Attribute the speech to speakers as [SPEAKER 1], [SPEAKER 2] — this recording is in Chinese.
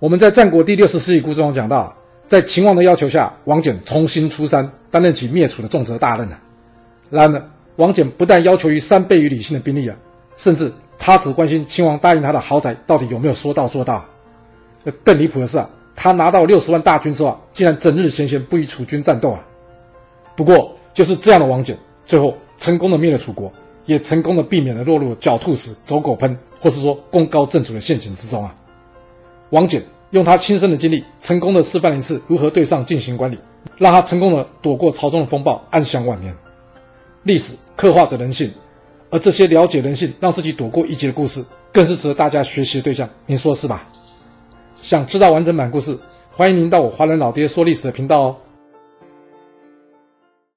[SPEAKER 1] 我们在战国第六十四集故事中讲到，在秦王的要求下，王翦重新出山，担任起灭楚的重责大任啊。然而，王翦不但要求于三倍于李信的兵力啊，甚至他只关心秦王答应他的豪宅到底有没有说到做到。更离谱的是啊，他拿到六十万大军之后，竟然整日闲闲不与楚军战斗啊。不过，就是这样的王翦，最后成功的灭了楚国，也成功的避免了落入狡兔死、走狗烹，或是说功高震主的陷阱之中啊。王翦用他亲身的经历，成功的示范了一次如何对上进行管理，让他成功的躲过朝中的风暴，安享晚年。历史刻画着人性，而这些了解人性，让自己躲过一劫的故事，更是值得大家学习的对象。您说是吧？想知道完整版故事，欢迎您到我华人老爹说历史的频道哦。